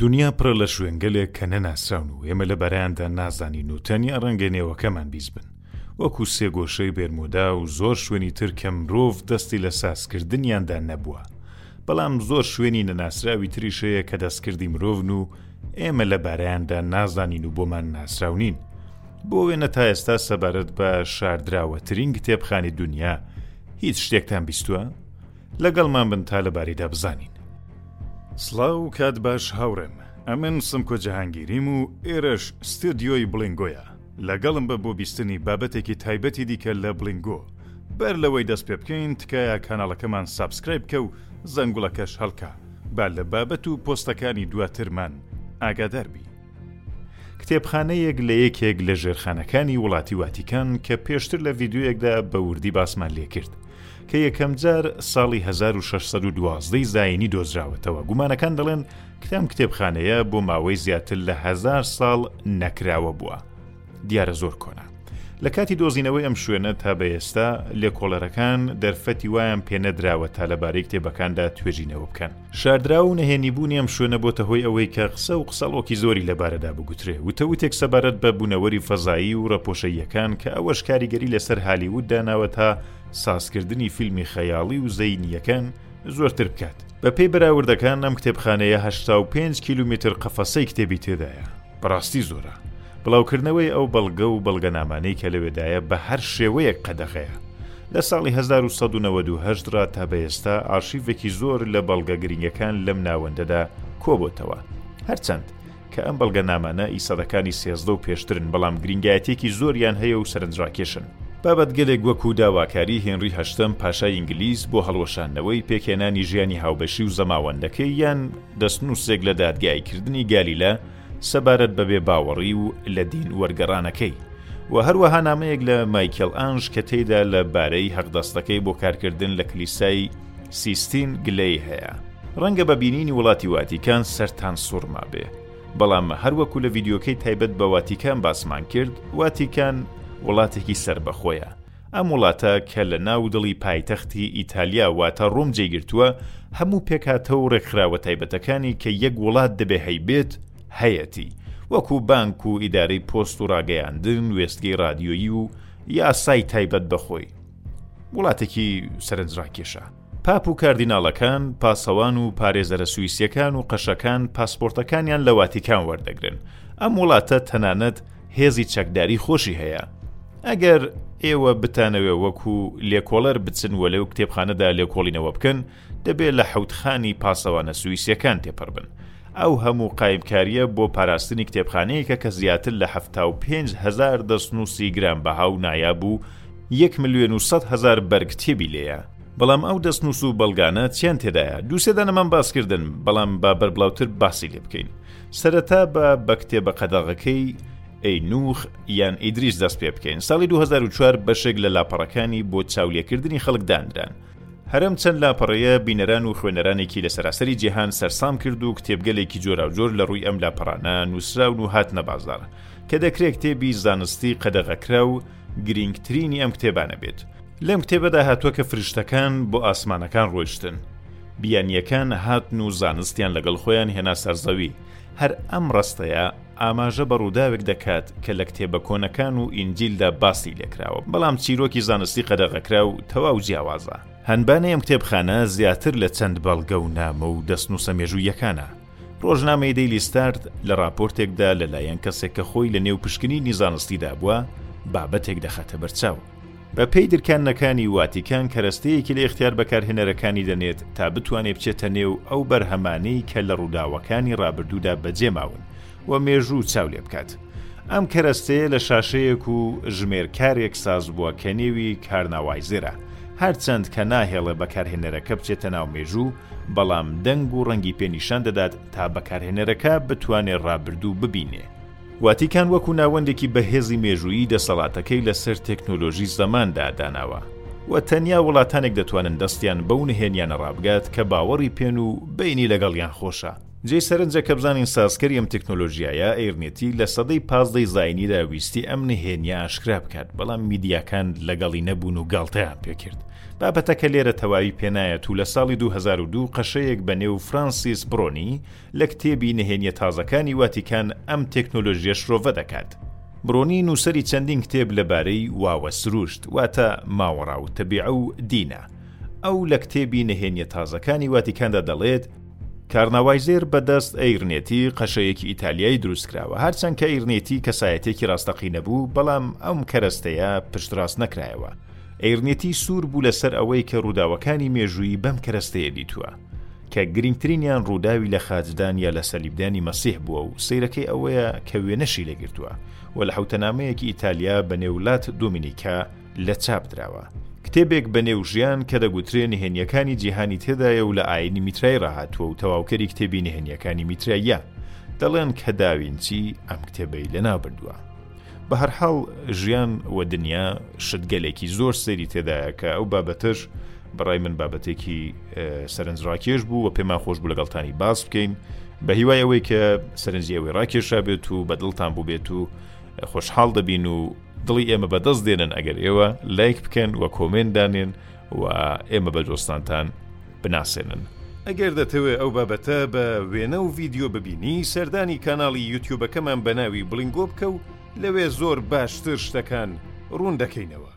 دونیا پڕە لە شوێنگەلێک کە نەناسراون و ئێمە لە بەرەیاندا نازانین و تەنیا ڕەنگە نێوەکەمان بیست بن وەکو سێگۆشەی بێرمودا و زۆر شوێنی تر کە مرۆڤ دەستی لە سازکردنیاندا نەبووە بەڵام زۆر شوێنی نەناسراوی تریشەیە کە دەستکردی مرۆڤن و ئێمە لە بارەیاندا نازانین و بۆمان ناسراونین بۆ وێنە تا ئێستا سەبارەت بە شاردراوەترین کتێبخانی دنیا هیچ شتێکتان بیستوە؟ لەگەڵمان بن تا لەبارەیدا بزانین. سڵاو و کات باش هاوڕێم، ئەمن سمکۆ جەهانگیریم و ئێرەش ستۆدیۆی بڵینگۆیە، لەگەڵم بە بۆ بیستنی بابەتێکی تایبەتی دیکە لە بڵینگۆ، بەر لەوەی دەست پێ بکەین تکایە کاناڵەکەمان سابسکرایب بکە و زەنگوڵەکەش هەڵکە با لە بابەت و پۆستەکانی دواترمان ئاگادار بی. کتێبخانەیەک لە یەکێک لە ژێرخانەکانی وڵاتی واتیکان کە پێشتر لە ڤیدیۆیەکدا بە وردی باسمان لێکرد، کە یەکەمجار ساڵی هەزار و شەش سەد و دوازدە ی زاینی دۆزراوەتەوە، گومانەکان دەڵێن کەم کتێبخانەیە بۆ ماوەی زیاتر لە هەزار ساڵ نەکراوە بووە، دیارە زۆر کۆنە. لە کاتی دۆزینەوەی ئەم شوێنە تا بە ئێستا، لێکۆڵەرەکان دەرفەتی وایان پێنەدراوە تا لەبارەی کتێبەکاندا توێژینەوە بکەن. شاردراو و نەهێنیبوونی ئەم شوێنە بۆتە هۆی ئەوەی کە قسە و قسەڵۆکی زۆری لەبارەدا بگوترێ، وتەوتێک سەبارەت بە بوونەوەری فەزایی و ڕەپۆشەییەکان کە ئەوەش کاریگەری لەسەر هالیوود داناوە تا سازکردنی فیلمی خەیاڵی و زەینییەکان زۆرتر بکات. بەپێی بەراوردەکان ئەم کتێبخانەیە هەشتا و پێنج کیلومیتر قەفەسەی کتێبی تێدایە. بەڕاستی زۆرە. بڵاوکردنەوەی ئەو بەڵگە و بەڵگەنامانەی کە لەوێدایە بە هەر شێوەیەک قەدەغەیە. لە ساڵی هەزار و سەد و نەوەد و هەشت ڕا تا بە ئێستا ئارشیڤێکی زۆر لە بەڵگە گرینگەکان لەم ناوەندەدا کۆبۆتەوە. هەرچەند کە ئەم بەڵگەنامانە ی سەدەکانی سێزدە و پێشترن بەڵام گرینگایەتیەکی زۆریان هەیە و سەرنجڕاکێشن. بابەتگەلێک وەکو داواکاری هێنری هەشتەم پاشای ئینگلیز بۆ هەڵوەشاندنەوەی پێکهێنانی ژیانی هاوبەشی و زەماوەندەکەی یان دەستنووسێک لە دادگاییکردنی گالیلە سەبارەت بە بێباوەڕی و لە دین وەرگەڕانەکەی و هەروەها نامەیەک لە مایکێڵئانژ کە تێیدا لە بارەی هەقدەستەکەی بۆ کارکردن لە کلیسای سیستین گلەی هەیە. ڕەنگە بە بینینی وڵاتی واتیکان سەرتان سوڕمابێ، بەڵام هەر وەکو لە ڤیدیۆکەی تایبەت بە واتیکان باسمان کرد، واتیکان وڵاتێکی سەربەخۆیە، ئەم وڵاتە کە لە ناو دڵی پایتەختی ئیتالیا واتە ڕۆم جێی گرتووە، هەموو پێکهاتە و ڕێکخراوە تایبەتەکانی کە یەک وڵات دەبێ هەیبێت، هەیەتی، وەکوو بانک و ئیدارەی پۆست و ڕاگەیاندن، وێستگەی ڕادیۆیی و یاسای تایبەت بە خۆی. وڵاتێکی سەرنجڕاکێشە. پاپ و کاردیناڵەکان، پاسەوان و پارێزەرە سویسییەکان و قەشەکان پاسپۆرتەکانیان لە واتیکان وەردەگرن. ئەم وڵاتە تەنانەت هێزی چەکداری خۆشی هەیە. ئەگەر ئێوە بتانەوێ وەکو لێکۆڵەر بچن و لەو کتێبخانەدا لێکۆڵینەوە بکەن، دەبێ لە حەوتخانی پاسەوانە سویسییەکان تێپەڕ بن. ئەو هەموو قایمکارییە بۆ پاراستنی کتێبخانەیەکە کە زیاتر لە حەفتا و پێنج هەزار دەستنووسی گرانبەها و نایاب و یەک ملوێن و سەد هەزار بەر کتێبی لێیە بەڵام ئەو دەستنووس و بەڵگانە چیان تێدایە دووسێ دانەمان باس کردن بەڵام با بەربڵاوتر باسی لێ بکەین سەرەتا بە بە کتێبە قەدەغەکەی ئەی نووخ یان ئیدریس دەست پێ بکەین ساڵی 2004 بەشێک لە لاپەڕەکانی بۆ چاولێکردنی خەڵک دانران هەرم چەند لاپەڕەیە بینەران و خوێنەرانێکی لە سەراسەری جیهان سەرسام کرد و کتێبگەلێکی جۆراوجۆر لە ڕووی ئەم لاپەڕانە نووسراون و هات نەبازدار کە دەکرێت کتێبی زانستی قەدەغەکرا و گرینگترینی ئەم کتێبانە بێت لەم کتێبەدا هاتووە کە فریشتەکان بۆ ئاسمانەکان ڕۆیشتن بیانیەکان هاتن و زانستیان لەگەڵ خۆیان هێنا سەرزەوی هەر ئەم ڕستەیە ئاماژە بە ڕووداوێک دەکات کە لە کتێبە کۆنەکان و ئینجیلدا باسی لێکراوە بەڵام چیرۆکی زانستی قەدەغەکرا و تەواو جیاوازە هەنبانەیەم کتێبخانە زیاتر لە چەند بەڵگە و نامە و دەستنووسە مێژوویەکانە ڕۆژنامەی دەیلی ستارت لە راپۆرتێکدا لەلایەن کەسێک کە خۆی لە نێو پشکنینی زانستیدا بووە بابەتێک دەخاتە بەرچاو بە پێی درکاندنەکانی واتیکان کەرەستەیەکی لە ئیختیار بەکارهێنەرەکانی دەنێت تا بتوانێت بچێتە نێو ئەو بەرهەمانەی کە لە ڕووداوەکانی ڕابردوودا بەجێماون و مێژوو چاو لێبکات. ئەم کەرەستەیە لە شاشەیەک و ژمێرکارێک سازبووە کە نێوی کارناوایزێرە، هەرچەند کە ناهێڵێ بەکارهێنەرەکە بچێتە ناو مێژوو، بەڵام دەنگ و ڕەنگی پێ نیشان دەدات تا بەکارهێنەرەکە بتوانێ ڕابردوو ببینێ. واتیکان وەکو ناوەندێکی بەهێزی مێژوویی دەسەڵاتەکەی لەسەر تێکنۆلۆژی زەماندا داناوە و تەنیا وڵاتانێک دەتوانن دەستیان بەو نهێنیانە ڕابگات کە باوەڕی پێن و بەینی لەگەڵیان خۆشە. جێی سەرنجە کە بزانین سازکەری ئەم تەکنۆلۆژیایە، ئێرنێتی، لە سەدەی پازدەی زاینیدا ویستی ئەم نهێنییە ئاشکرا بکات، بەڵام میدیاکان لەگەڵی نەبوون و گاڵتەیان پێ کرد. بابەتەکە لێرە تەواوی پێ نایەت و لە ساڵی دوو هەزار و دوو قەشەیەک بە نێو فرانسیس برۆنی لە کتێبی نهێنییە تازەکانی واتیکان ئەم تەکنۆلۆژییە شرۆڤە دەکات. برۆنی نووسەری چەندین کتێب لە بارەی واوە سرووشت، واتە ماوەڕاو تەبیعە و دینە. ئەو لە کتێبی نهێنییە تازەکانی واتیکاندا دەڵێت، کارناوایزێر بە دەست ئەیرنێتی قەشەیەکی ئیتالیایی دروستکراوە، هەرچەند کە ئەیرنێتی کەسایەتێکی ڕاستەقینە بوو، بەڵام ئەم کەرەستەیە پشتڕاست نەکرایەوە. ئەیرنێتی سوور بوو لەسەر ئەوەی کە ڕووداوەکانی مێژوویی بەم کەرەستەیە دیتووە، کە گرنگترینیان ڕووداوی لە خاچدان یا لە سەلیبدانی مەسیح بووە و سەیرەکەی ئەوەیە کە وێنەشی لێگرتووە و لە حەوتەنامەیەکی ئیتالیا بە نێو لات دومینیکا لە چاپ دراوە. کتێبێک بە نێو ژیان کە دەگوترێ نهێنییەکانی جیهانی تێدایە و لە ئایینی میترایی ڕاهاتووە و تەواوکەری کتێبی نهێنییەکانی میتراییە. دەڵێن کە داوینچی ئەم کتێبەی لەناو بردووە. بە هەرحاڵ ژیان و دنیا شتگەلێکی زۆر سەیری تێدایە کە ئەو بابەتەش بەڕای من بابەتێکی سەرنجڕاکێش بوو و پێمان خۆش بوو لەگەڵتانی باس بکەین بە هیوای ئەوەی کە سەرنجی ئەوەی ڕاکێشا بێت و بە دڵتان بووبێت و خۆشحاڵ دەبین و دڵی ئێمە بەدەست دێنن ئەگەر ئێوە لایک بکەن و کۆمێنت دانێن و ئێمە بە دۆستانتان بناسێنن. ئەگەر دەتەوێ ئەو بابەتە بە وێنە و ڤیدیۆ ببینی سەردانی کاناڵی یوتیوبەکەمان بەناوی بڵینگۆ بکە و لەوێ زۆر باشتر شتەکان ڕوون دەکەینەوە.